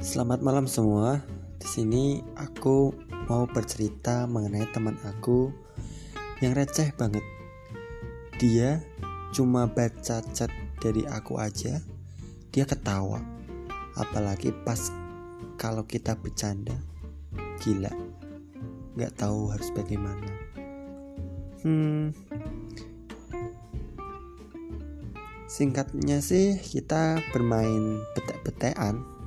Selamat malam semua. Di sini aku mau bercerita mengenai teman aku yang receh banget. Dia cuma baca chat dari aku aja, dia ketawa. Apalagi pas kalau kita bercanda. Gila. Gak tahu harus bagaimana. Hmm. Singkatnya sih kita bermain petek-petekan